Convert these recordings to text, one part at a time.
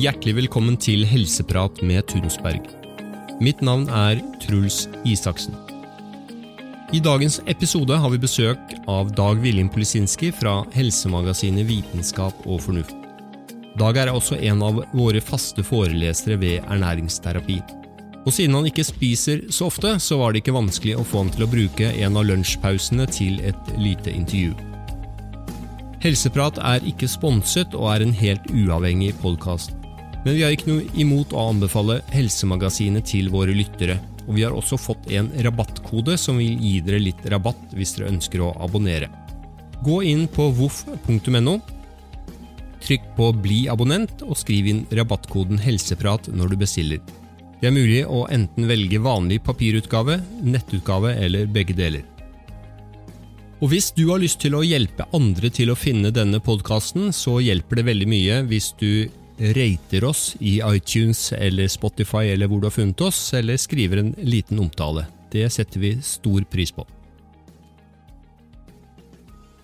Hjertelig velkommen til Helseprat med Tunsberg. Mitt navn er Truls Isaksen. I dagens episode har vi besøk av Dag Viljen Polisinski fra helsemagasinet Vitenskap og fornuft. Dag er også en av våre faste forelesere ved ernæringsterapi. Og siden han ikke spiser så ofte, så var det ikke vanskelig å få han til å bruke en av lunsjpausene til et lite intervju. Helseprat er ikke sponset og er en helt uavhengig podkast. Men vi har ikke noe imot å anbefale Helsemagasinet til våre lyttere, og vi har også fått en rabattkode som vil gi dere litt rabatt hvis dere ønsker å abonnere. Gå inn på voff.no, trykk på 'bli abonnent' og skriv inn rabattkoden 'helseprat' når du bestiller. Det er mulig å enten velge vanlig papirutgave, nettutgave eller begge deler. Og Hvis du har lyst til å hjelpe andre til å finne denne podkasten, så hjelper det veldig mye hvis du rater oss i iTunes eller Spotify eller hvor du har funnet oss, eller skriver en liten omtale. Det setter vi stor pris på.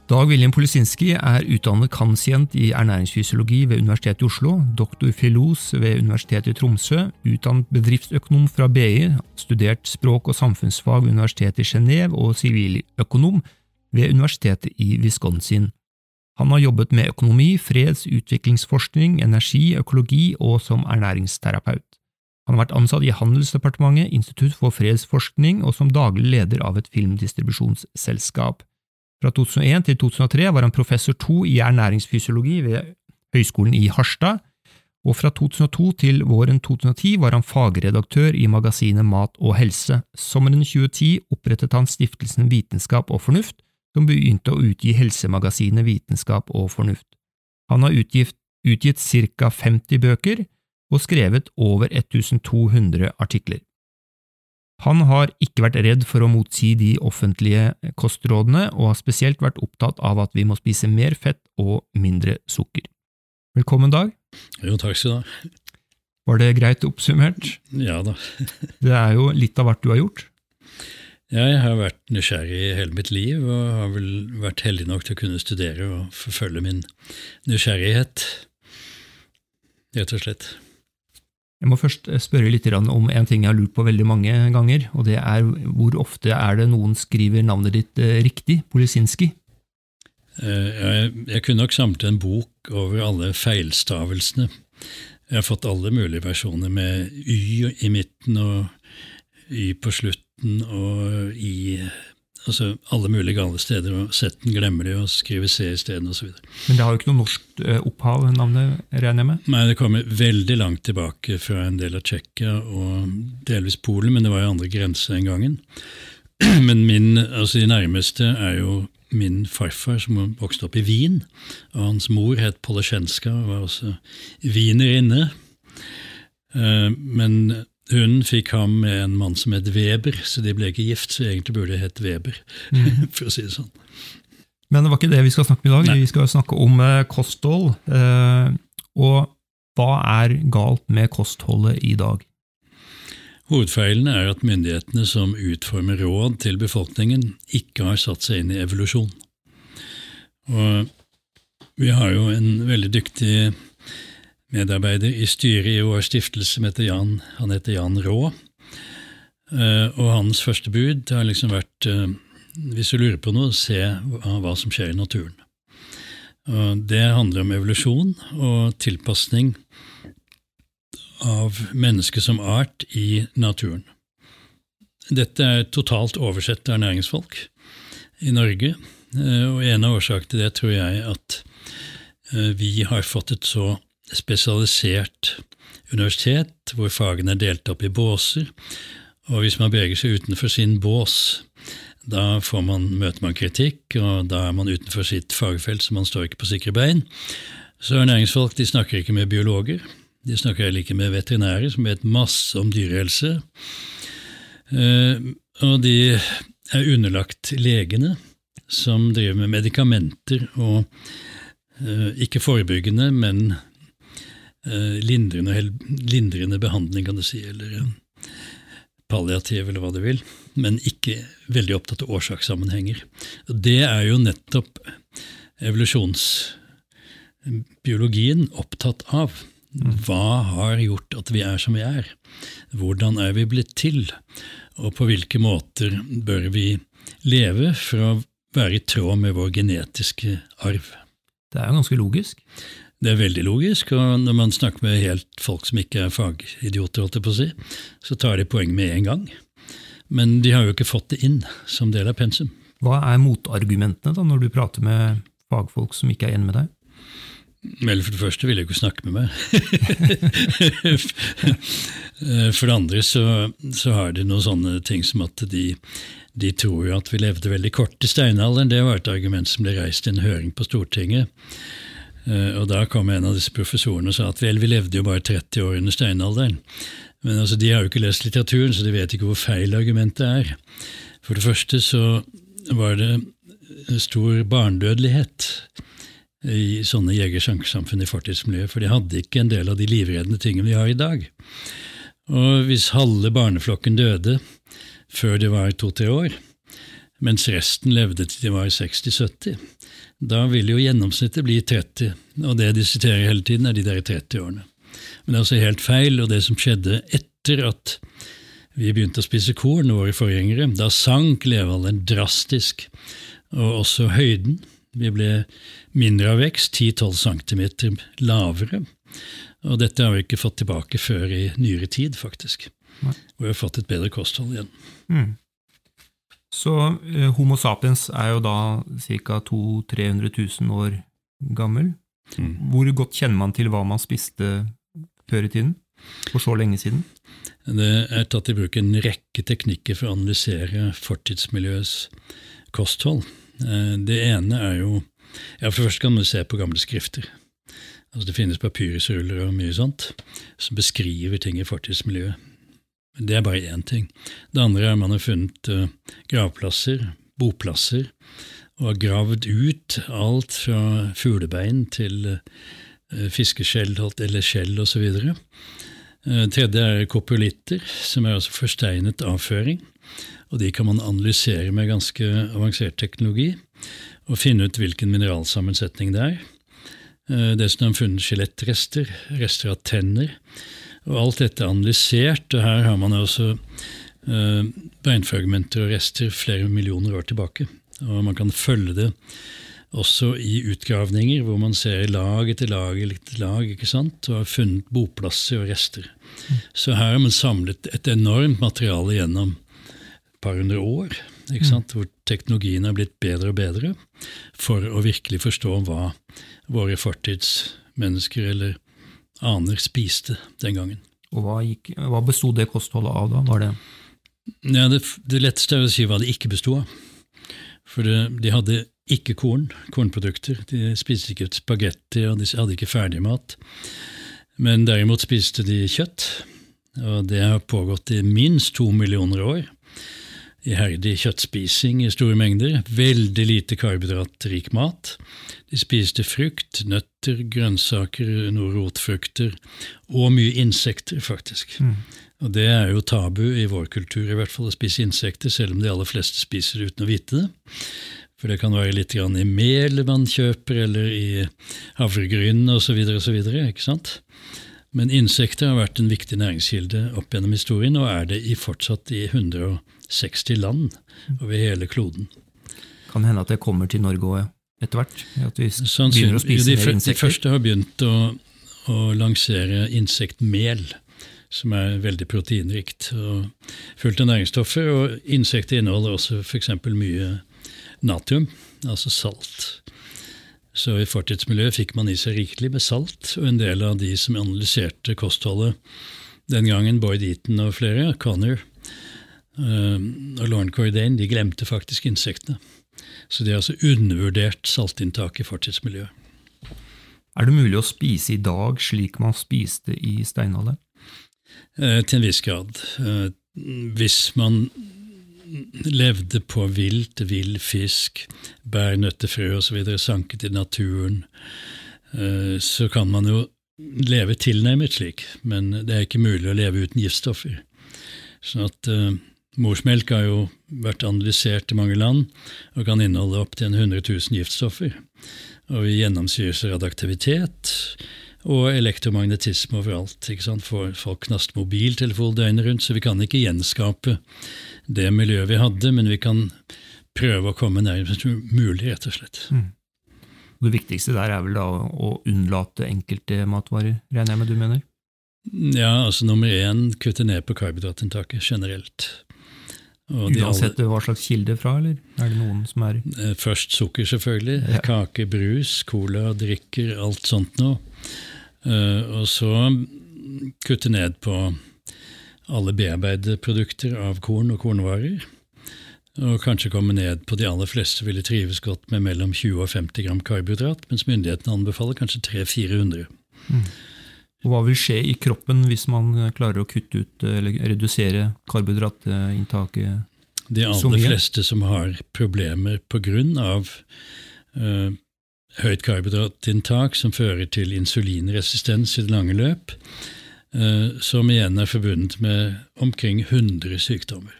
Dag William Polisinski er utdannet kansient i ernæringsfysiologi ved Universitetet i Oslo, doktor filos ved Universitetet i Tromsø, utdannet bedriftsøkonom fra BI, studert språk og samfunnsfag ved Universitetet i Genéve og siviløkonom ved Universitetet i Wisconsin. Han har jobbet med økonomi, freds-, utviklingsforskning, energi, økologi og som ernæringsterapeut. Han har vært ansatt i Handelsdepartementet, Institutt for fredsforskning og som daglig leder av et filmdistribusjonsselskap. Fra 2001 til 2003 var han professor to i ernæringsfysiologi ved Høgskolen i Harstad, og fra 2002 til våren 2010 var han fagredaktør i magasinet Mat og helse. Sommeren 2010 opprettet han stiftelsen Vitenskap og fornuft, som begynte å utgi helsemagasinet Vitenskap og fornuft. Han har utgitt, utgitt ca. 50 bøker og skrevet over 1200 artikler. Han har ikke vært redd for å motsi de offentlige kostrådene, og har spesielt vært opptatt av at vi må spise mer fett og mindre sukker. Velkommen, Dag. Jo, takk skal du ha. Var det greit oppsummert? Ja da. det er jo litt av hvert du har gjort? Jeg har vært nysgjerrig hele mitt liv, og har vel vært heldig nok til å kunne studere og forfølge min nysgjerrighet, rett og slett. Jeg må først spørre litt om en ting jeg har lurt på veldig mange ganger, og det er hvor ofte er det noen skriver navnet ditt eh, riktig, Polisinski? Eh, jeg, jeg kunne nok samlet en bok over alle feilstavelsene. Jeg har fått alle mulige versjoner med Y i midten og Y på slutten og I altså alle mulige gale steder, og Z-en glemmer de og skriver C isteden osv. Men det har jo ikke noe norsk eh, opphav, navnet, regner jeg med? Nei, det kommer veldig langt tilbake fra en del av Tsjekkia og delvis Polen, men det var jo andre grenser den gangen. Men min, altså de nærmeste er jo min farfar, som vokste opp i Wien. Og hans mor het Polosjenska og var også wienerinne. Eh, men hun fikk ham med en mann som het Weber, så de ble ikke gift, så egentlig burde det hett Weber, mm. for å si det sånn. Men det var ikke det vi skal snakke om i dag. Nei. Vi skal snakke om eh, kosthold. Eh, og hva er galt med kostholdet i dag? Hovedfeilen er at myndighetene som utformer råd til befolkningen, ikke har satt seg inn i evolusjon. Og vi har jo en veldig dyktig medarbeider i styret i vår stiftelse heter Jan, han heter Jan Rå. Uh, og hans første bud har liksom vært uh, hvis du lurer på noe, se hva, som skjer i naturen. Det handler om evolusjon og tilpasning av mennesket som art i naturen. Dette er totalt oversett av næringsfolk i Norge, uh, og en av årsakene til det tror jeg at vi har fått et så spesialisert universitet, hvor fagene er delt opp i båser. Og hvis man beveger seg utenfor sin bås, da man, møter man kritikk, og da er man utenfor sitt fagfelt, så man står ikke på sikre bein. Så ernæringsfolk de snakker ikke med biologer. De snakker heller ikke med veterinærer, som vet masse om dyrehelse. Eh, og de er underlagt legene, som driver med medikamenter og eh, ikke forebyggende, men lindrende, lindrende, behandling, kan du si, eller palliativ, eller hva du vil, men ikke veldig opptatt av årsakssammenhenger. Det er jo nettopp evolusjonsbiologien opptatt av. Hva har gjort at vi er som vi er? Hvordan er vi blitt til? Og på hvilke måter bør vi leve for å være i tråd med vår genetiske arv? Det er jo ganske logisk. Det er veldig logisk, og når man snakker med helt folk som ikke er fagidioter, holdt jeg på å si, så tar de poeng med en gang. Men de har jo ikke fått det inn som del av pensum. Hva er motargumentene da, når du prater med fagfolk som ikke er enig med deg? Vel, for det første vil de ikke snakke med meg. for det andre så, så, har de noen sånne ting som at de, de tror jo at vi levde veldig kort i steinalderen. Det var et argument som ble reist i en høring på Stortinget. Eh, og Da kom en av disse professorene og sa at vel, vi levde jo bare 30 år under steinalderen. Men altså, de har jo ikke lest litteraturen, så de vet ikke hvor feil argumentet er. For det første så var det stor barndødelighet i sånne jeger-sankersamfunn i fortidsmiljøet, for de hadde ikke en del av de livreddende tingene vi har i dag. Og hvis halve barneflokken døde før de var to-tre år, mens resten levde til de var 60-70, da vil jo gjennomsnittet bli 30, og det de siterer hele tiden, er de der 30-årene. Men det er altså helt feil, og det som skjedde etter at vi begynte å spise korn, våre forgjengere, da sank levealderen drastisk, og også høyden. Vi ble mindre av vekst, 10-12 cm lavere. Og dette har vi ikke fått tilbake før i nyere tid, faktisk. Hvor vi har fått et bedre kosthold igjen. Mm. Så eh, Homo sapiens er jo da ca. 200 000-300 000 år gammel. Mm. Hvor godt kjenner man til hva man spiste før i tiden? For så lenge siden? Det er tatt i bruk en rekke teknikker for å analysere fortidsmiljøets kosthold. Eh, det ene er jo ja, For først kan man se på gamle skrifter. Altså Det finnes papyrusruller og mye sånt som beskriver ting i fortidsmiljøet. Det er bare én ting. Det andre er at man har funnet uh, gravplasser, boplasser, og har gravd ut alt fra fuglebein til uh, fiskeskjell eller skjell osv. Uh, tredje er kopulitter, som er altså forsteinet avføring. Og de kan man analysere med ganske avansert teknologi og finne ut hvilken mineralsammensetning det er. Eh, dessuten har man funnet skjelettrester, rester av tenner. Og alt dette er analysert, og her har man også uh, beinfragmenter og rester flere millioner år tilbake. Og man kan følge det også i utgravninger, hvor man ser lag etter lag etter lag ikke sant? og har funnet boplasser og rester. Så her har man samlet et enormt materiale gjennom et par hundre år, ikke sant? hvor teknologien har blitt bedre og bedre, for å virkelig forstå hva våre fortidsmennesker eller aner spiste den gangen. Og Hva, gikk, hva besto det kostholdet av, da? Var det ja, det, det letteste er å si hva det ikke besto av. For det, de hadde ikke korn, kornprodukter. De spiste ikke spagetti, og de hadde ikke ferdigmat. Men derimot spiste de kjøtt, og det har pågått i minst to millioner år iherdig kjøttspising i store mengder, veldig lite karbohydratrik mat. De spiste frukt, nøtter, grønnsaker, noen rotfrukter og mye insekter, faktisk. Mm. Og det er jo tabu i vår kultur, i hvert fall å spise insekter, selv om de aller fleste spiser det uten å vite det. For det kan være litt grann i mel man kjøper, eller i havregryn osv. osv. Ikke sant? Men insekter har vært en viktig næringskilde opp gjennom historien, og er det i fortsatt i 160 land over hele kloden. Kan hende at det kommer til Norge òg etter hvert? At vi begynner å spise de, mer insekter? De første har begynt å, å lansere insektmel, som er veldig proteinrikt og fullt av næringsstoffer. Og insekter inneholder også f.eks. mye natrium, altså salt. Så i fortidsmiljøet fikk man i seg rikelig med salt, og en del av de som analyserte kostholdet den gangen, Boyd Eaton og flere, Connor og Lauren Cordain, de glemte faktisk insektene. Så de har altså undervurdert saltinntaket i fortidsmiljøet. Er det mulig å spise i dag slik man spiste i steinalderen? Eh, til en viss grad. Eh, hvis man levde på vilt, vill fisk, bær, nøtter, frø osv., sanket i naturen, eh, så kan man jo leve tilnærmet slik, men det er ikke mulig å leve uten giftstoffer. Sånn at uh, Morsmelk har jo vært analysert i mange land og kan inneholde opptil 100 000 giftstoffer. Og vi gjennomsyres av radioaktivitet, Og elektromagnetisme overalt. ikke sant? For folk knaster mobiltelefon døgnet rundt, så vi kan ikke gjenskape det miljøet vi hadde, men vi kan prøve å komme nærmest mulig, rett og slett. Mm. Det viktigste der er vel da å unnlate enkelte matvarer, regner jeg med du mener? Ja, altså nummer én kutte ned på karbohydratinntaket generelt. Uansett hva slags kilde fra, eller er det noen som er eh, Først sukker, selvfølgelig. Ja. Kake, brus, cola, drikker, alt sånt noe. Uh, og så kutte ned på alle bearbeidede produkter av korn og kornvarer. Og kanskje komme ned på de aller fleste ville trives godt med mellom 20 og 50 gram karbohydrat, mens myndighetene anbefaler kanskje 300-400. Mm. Hva vil skje i kroppen hvis man klarer å kutte ut eller redusere karbohydratinntaket? De aller fleste som har problemer pga. Uh, høyt karbohydratinntak som fører til insulinresistens i det lange løp, uh, som igjen er forbundet med omkring 100 sykdommer.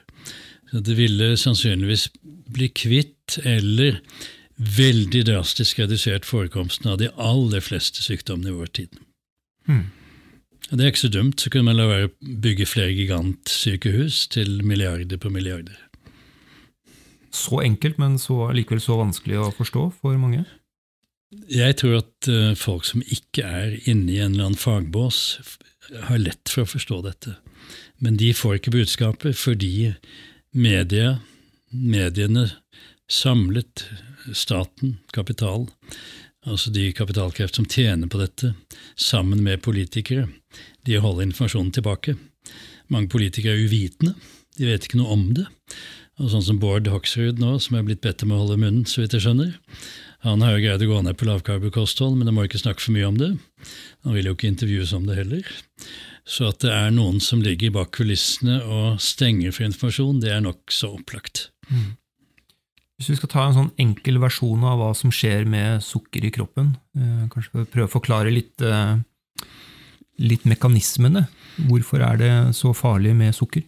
Så det ville sannsynligvis bli kvitt eller veldig drastisk redusert forekomsten av de aller fleste sykdommene i vår tid. Hmm. Det er ikke så dumt. Så kunne man la være å bygge flere gigantsykehus til milliarder på milliarder. Så enkelt, men så, likevel så vanskelig å forstå for mange? Jeg tror at uh, folk som ikke er inne i en eller annen fagbås, har lett for å forstå dette. Men de får ikke budskapet fordi media, mediene samlet staten, kapital, altså de kapitalkrefter som tjener på dette, sammen med politikere, de holder informasjonen tilbake. Mange politikere er uvitende, de vet ikke noe om det. Og sånn som Bård Hoksrud nå, som er blitt bedt om å holde munnen, så vidt jeg skjønner. Han har jo greid å gå ned på lavkarbokosthold, men han må ikke snakke for mye om det. Han vil jo ikke intervjues om det heller. Så at det er noen som ligger bak kulissene og stenger for informasjon, det er nokså opplagt. Mm. Hvis vi skal ta en sånn enkel versjon av hva som skjer med sukker i kroppen, eh, kanskje prøve å forklare litt, eh, litt mekanismene. Hvorfor er det så farlig med sukker?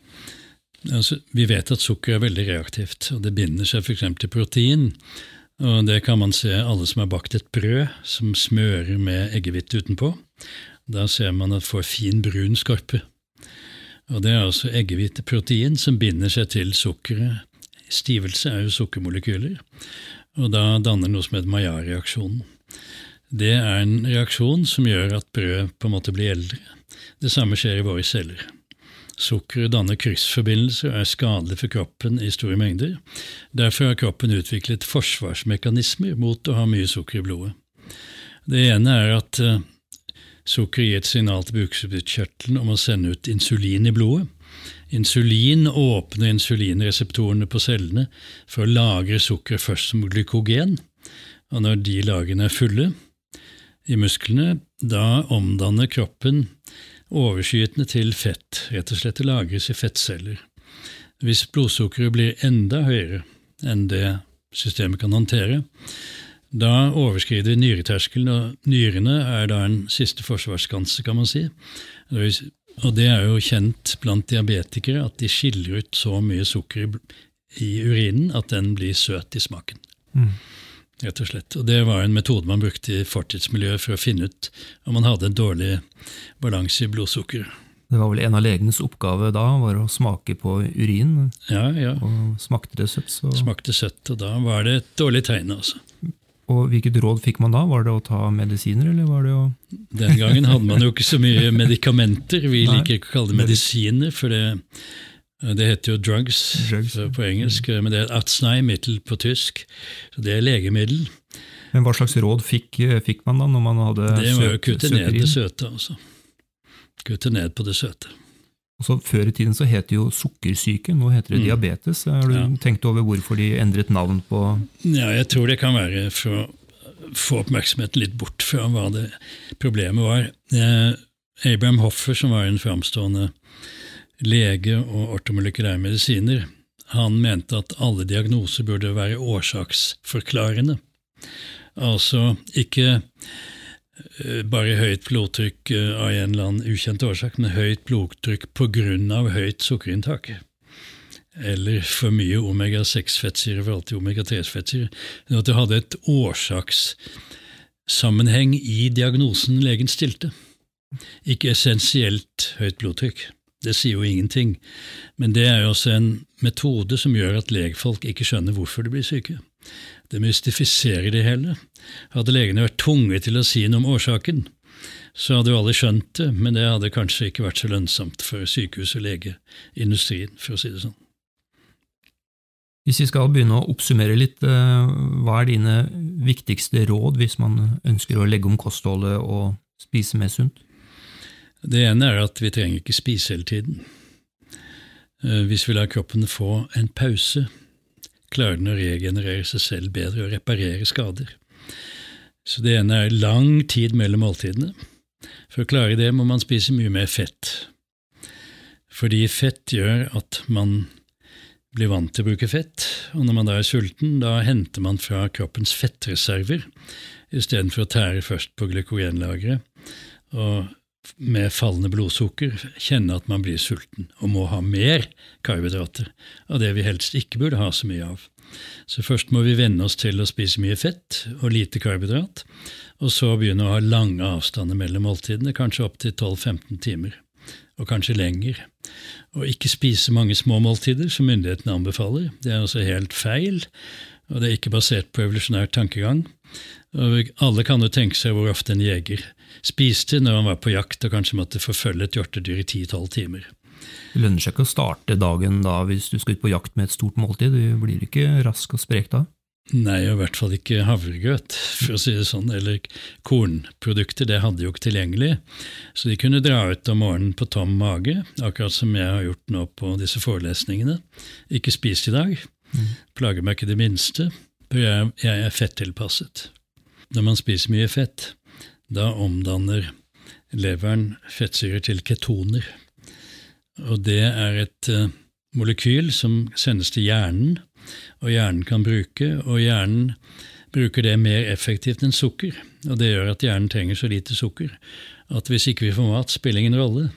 Altså, vi vet at sukker er veldig reaktivt, og det binder seg f.eks. til protein. Og Det kan man se alle som har bakt et brød som smører med eggehvite utenpå. Da ser man at det får fin, brun skorpe. Og Det er altså eggehviteprotein som binder seg til sukkeret Stivelse er jo sukkermolekyler, og da danner noe som heter Maillard-reaksjonen. Det er en reaksjon som gjør at brød på en måte blir eldre. Det samme skjer i våre celler. Sukkeret danner kryssforbindelser og er skadelig for kroppen i store mengder. Derfor har kroppen utviklet forsvarsmekanismer mot å ha mye sukker i blodet. Det ene er at sukkeret gir et signal til bukspyttkjertelen om å sende ut insulin i blodet. Insulin åpner insulinreseptorene på cellene for å lagre sukkeret først som glykogen, og når de lagrene er fulle i musklene, da omdanner kroppen overskytende til fett, rett og slett lagres i fettceller. Hvis blodsukkeret blir enda høyere enn det systemet kan håndtere, da overskrider nyreterskelen, og nyrene er da en siste forsvarsskanse, kan man si. Og det er jo kjent blant diabetikere at de skiller ut så mye sukker i urinen at den blir søt i smaken. Mm. Rett og slett. Og det var en metode man brukte i fortidsmiljøet for å finne ut om man hadde en dårlig balanse i blodsukkeret. Det var vel en av legenes oppgave da, var å smake på urin. Ja, ja. Og smakte det søtt, så Smakte søtt, og da var det et dårlig tegn, altså. Og Hvilket råd fikk man da? Var det å ta medisiner, eller var det å Den gangen hadde man jo ikke så mye medikamenter. Vi Nei. liker ikke å kalle det medisiner, for det, det heter jo drugs, drugs på engelsk. Men det er arzneimittel på tysk. Så det er legemiddel. Men Hva slags råd fikk, fikk man da, når man hadde søt, Det var å kutte ned det søte. altså. Kutte ned på det søte. Og så Før i tiden så het det jo sukkersyke, nå heter det mm. diabetes. Har du ja. tenkt over hvorfor de endret navn på Ja, Jeg tror det kan være for å få oppmerksomheten litt bort fra hva det problemet var. Eh, Abraham Hoffer, som var en framstående lege og ortomolekylære medisiner, han mente at alle diagnoser burde være årsaksforklarende. Altså ikke bare høyt blodtrykk eh, av en eller annen ukjent årsak, men høyt blodtrykk pga. høyt sukkerinntak. Eller for mye omega-6-fettsyre i forhold til omega-3-fettsyre. At det hadde et årsaks sammenheng i diagnosen legen stilte. Ikke essensielt høyt blodtrykk. Det sier jo ingenting, men det er jo også en metode som gjør at legfolk ikke skjønner hvorfor de blir syke. Det mystifiserer det hele. Hadde legene vært tvunget til å si noe om årsaken, så hadde jo alle skjønt det, men det hadde kanskje ikke vært så lønnsomt for sykehus- og legeindustrien, for å si det sånn. Hvis vi skal begynne å oppsummere litt, eh, hva er dine viktigste råd hvis man ønsker å legge om kostholdet og spise mer sunt? Det ene er at vi trenger ikke spise hele tiden. Eh, hvis vi lar kroppen få en pause, klarer den å regenerere seg selv bedre og reparere skader. Så det ene er lang tid mellom måltidene. For å klare det må man spise mye mer fett. Fordi fett gjør at man blir vant til å bruke fett, og når man da er sulten, da henter man fra kroppens fettreserver istedenfor å tære først på glykogenlageret. Og med fallende blodsukker kjenne at man blir sulten og må ha mer karbohydrater av det vi helst ikke burde ha så mye av. Så først må vi venne oss til å spise mye fett og lite karbohydrat, og så begynne å ha lange avstander mellom måltidene, kanskje opptil 12-15 timer, og kanskje lenger. Og ikke spise mange små måltider, som myndighetene anbefaler. Det er altså helt feil, og det er ikke basert på evolusjonær tankegang. Og alle kan jo tenke seg hvor ofte en jeger spiste når han var på jakt og kanskje måtte forfølge et hjortedyr i 10-12 timer. Det lønner seg ikke å starte dagen da hvis du skal ut på jakt med et stort måltid. Du blir ikke rask og sprek da? Nei, og i hvert fall ikke havregrøt, for å si det sånn, eller kornprodukter. Det hadde jo ikke tilgjengelig. Så de kunne dra ut om morgenen på tom mage, akkurat som jeg har gjort nå på disse forelesningene. Ikke spist i dag. Mm. Plager meg ikke det minste, for jeg, jeg er fettilpasset. Når man spiser mye fett, da omdanner leveren fettsyrer til ketoner. Og det er et uh, molekyl som sendes til hjernen, og hjernen kan bruke, og hjernen bruker det mer effektivt enn sukker. Og det gjør at hjernen trenger så lite sukker at hvis ikke vi får mat, spiller ingen rolle.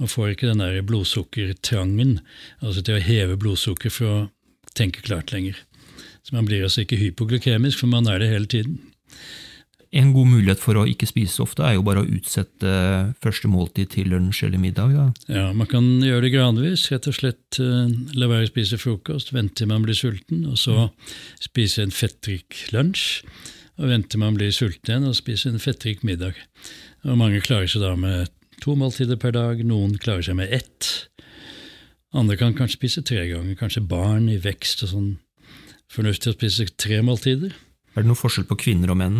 Man får ikke den der blodsukkertrangen, altså til å heve blodsukker for å tenke klart lenger. Så man blir altså ikke hypoglykemisk, for man er det hele tiden. En god mulighet for å ikke spise ofte, er jo bare å utsette første måltid til lunsj eller middag. Da. Ja, Man kan gjøre det gradvis. Rett og slett uh, la være å spise frokost, vente til man blir sulten, og så spise en fettrik lunsj. Og vente til man blir sulten igjen, og spise en fettrik middag. Og Mange klarer seg da med to måltider per dag, noen klarer seg med ett. Andre kan kanskje spise tre ganger, kanskje barn i vekst og sånn. Fornuftig å spise tre måltider. Er det noen forskjell på kvinner og menn?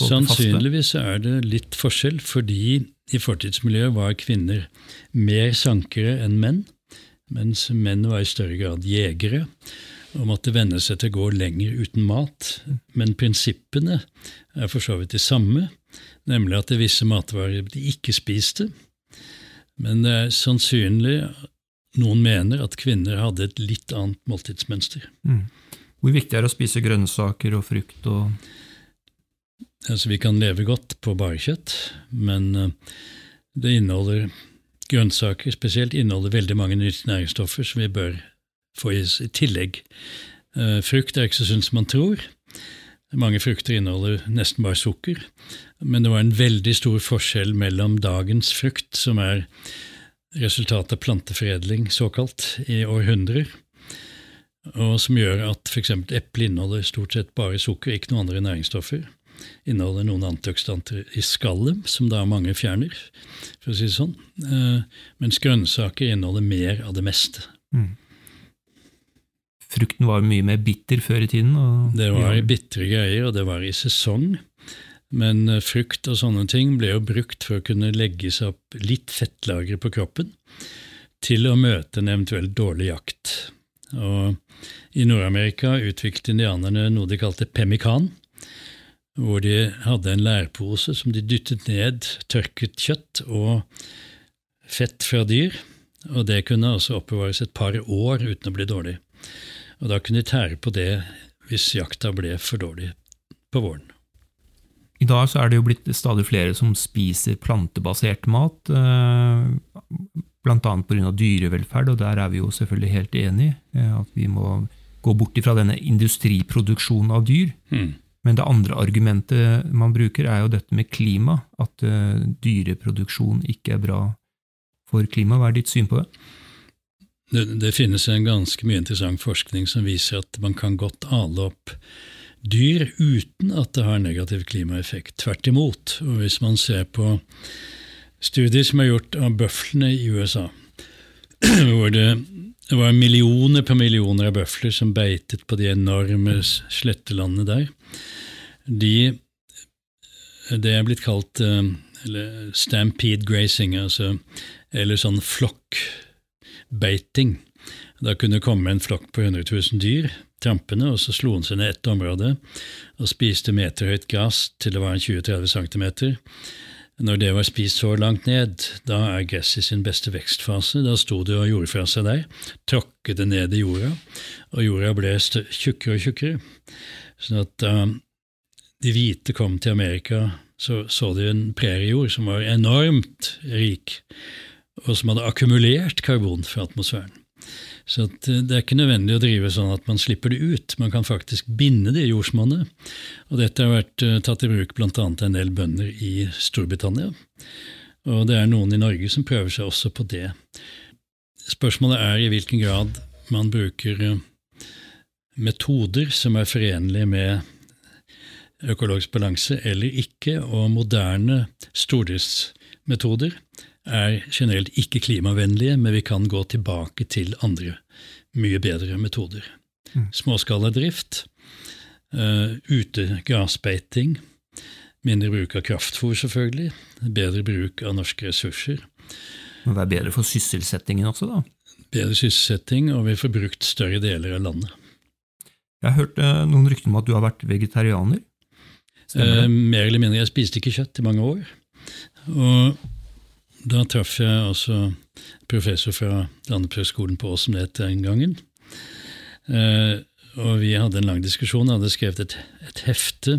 Sannsynligvis er det litt forskjell, fordi i fortidsmiljøet var kvinner mer sankere enn menn, mens menn var i større grad jegere og måtte venne seg til å gå lenger uten mat. Men prinsippene er for så vidt de samme, nemlig at det er visse matvarer de ikke spiste. Men det er sannsynlig noen mener at kvinner hadde et litt annet måltidsmønster. Mm. Hvor viktig er det å spise grønnsaker og frukt? og altså, Vi kan leve godt på bare kjøtt, men eh, det inneholder grønnsaker spesielt inneholder veldig mange næringsstoffer som vi bør få i tillegg. Eh, frukt er ikke så sunt som man tror. Mange frukter inneholder nesten bare sukker, men det var en veldig stor forskjell mellom dagens frukt, som er resultatet av planteforedling, såkalt, i århundrer, og som gjør at f.eks. eple inneholder stort sett bare sukker, ikke noen andre næringsstoffer. Inneholder noen antioksidanter i skallet, som da mange fjerner, for å si det sånn. Eh, mens grønnsaker inneholder mer av det meste. Mm. Frukten var mye mer bitter før i tiden? det var ja. bitre greier, og det var i sesong. Men eh, frukt og sånne ting ble jo brukt for å kunne legge seg opp litt fettlagre på kroppen til å møte en eventuelt dårlig jakt. Og I Nord-Amerika utviklet indianerne noe de kalte pemmikan, hvor de hadde en lærpose som de dyttet ned tørket kjøtt og fett fra dyr, og det kunne også oppbevares et par år uten å bli dårlig. Og da kunne de tære på det hvis jakta ble for dårlig på våren. I dag så er det jo blitt stadig flere som spiser plantebasert mat. Eh, bl.a. pga. dyrevelferd, og der er vi jo selvfølgelig helt enig. Eh, at vi må gå bort fra denne industriproduksjonen av dyr. Mm. Men det andre argumentet man bruker, er jo dette med klima. At uh, dyreproduksjon ikke er bra for klima. Hva er ditt syn på det? det? Det finnes en ganske mye interessant forskning som viser at man kan godt ale opp dyr uten at det har negativ klimaeffekt. Tvert imot. Og hvis man ser på studier som er gjort av bøflene i USA, hvor det, var millioner på millioner av bøfler som beitet på de enorme slettelandene der, de, det er blitt kalt uh, stampede grazing, altså, eller sånn flokkbeiting. Da kunne det komme en flokk på 100 000 dyr trampene, og så slo han seg ned ett område og spiste meterhøyt gress til det var 20-30 cm. Når det var spist så langt ned, da er gresset i sin beste vekstfase. Da sto det og gjorde fra seg der, tråkket det ned i jorda, og jorda ble tjukkere og tjukkere. Sånn at da de hvite kom til Amerika, så så de en præriejord som var enormt rik, og som hadde akkumulert karbon fra atmosfæren. Så eh, det er ikke nødvendig å drive sånn at man slipper det ut. Man kan faktisk binde det i jordsmonnet. Og dette har vært uh, tatt i bruk bl.a. en del bønder i Storbritannia. Og det er noen i Norge som prøver seg også på det. Spørsmålet er i hvilken grad man bruker uh, metoder som er forenlige med økologisk balanse eller ikke, og moderne stordriftsmetoder er generelt ikke klimavennlige, men vi kan gå tilbake til andre, mye bedre metoder. Mm. Småskaladrift, uh, utegrasbeiting, mindre bruk av kraftfôr, selvfølgelig, bedre bruk av norske ressurser. Men det er bedre for sysselsettingen også, da? Bedre sysselsetting, og vi får brukt større deler av landet. Jeg har hørt uh, noen rykter om at du har vært vegetarianer? Uh, mer eller mindre. Jeg spiste ikke kjøtt i mange år. Og da traff jeg også professor fra Landbrukshøgskolen på Ås, som det het den gangen. Eh, og vi hadde en lang diskusjon. Jeg hadde skrevet et, et, hefte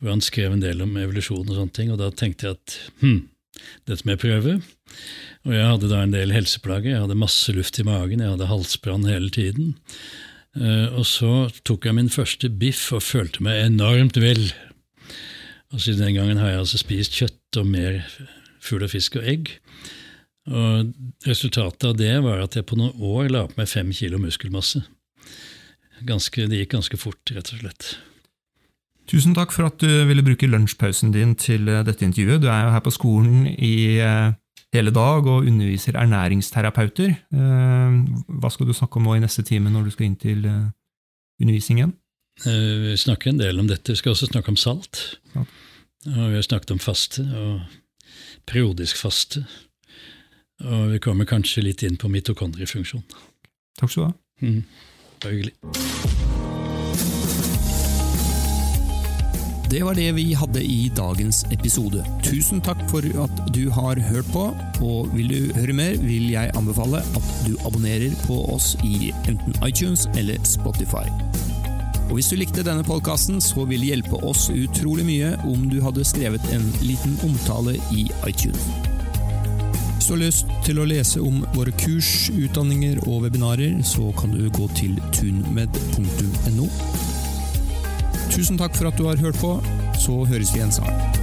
hvor han skrev en del om evolusjon og sånne ting. Og da tenkte jeg at hm, dette må jeg prøve. Og jeg hadde da en del helseplager. Jeg hadde masse luft i magen, jeg hadde halsbrann hele tiden. Eh, og så tok jeg min første biff og følte meg enormt vel. Og siden den gangen har jeg altså spist kjøtt og mer fugl og fisk og egg. Og Resultatet av det var at jeg på noen år la på meg fem kilo muskelmasse. Ganske, det gikk ganske fort, rett og slett. Tusen takk for at du ville bruke lunsjpausen din til eh, dette intervjuet. Du er jo her på skolen i eh, hele dag og underviser ernæringsterapeuter. Eh, hva skal du snakke om nå i neste time når du skal inn til undervisningen? Vi snakker en del om dette. Vi skal også snakke om salt. Ja. Og vi har snakket om faste. og periodisk faste. Og vi kommer kanskje litt inn på mitokondriefunksjon. Takk skal du ha. Mm. Det var hyggelig. Det var det vi hadde i dagens episode. Tusen takk for at du har hørt på, og vil du høre mer, vil jeg anbefale at du abonnerer på oss i enten iTunes eller Spotify. Og Hvis du likte denne podkasten, så vil det hjelpe oss utrolig mye om du hadde skrevet en liten omtale i iTunes. Hvis du har lyst til å lese om våre kurs, utdanninger og webinarer, så kan du gå til tunmed.no. Tusen takk for at du har hørt på, så høres vi igjen snart.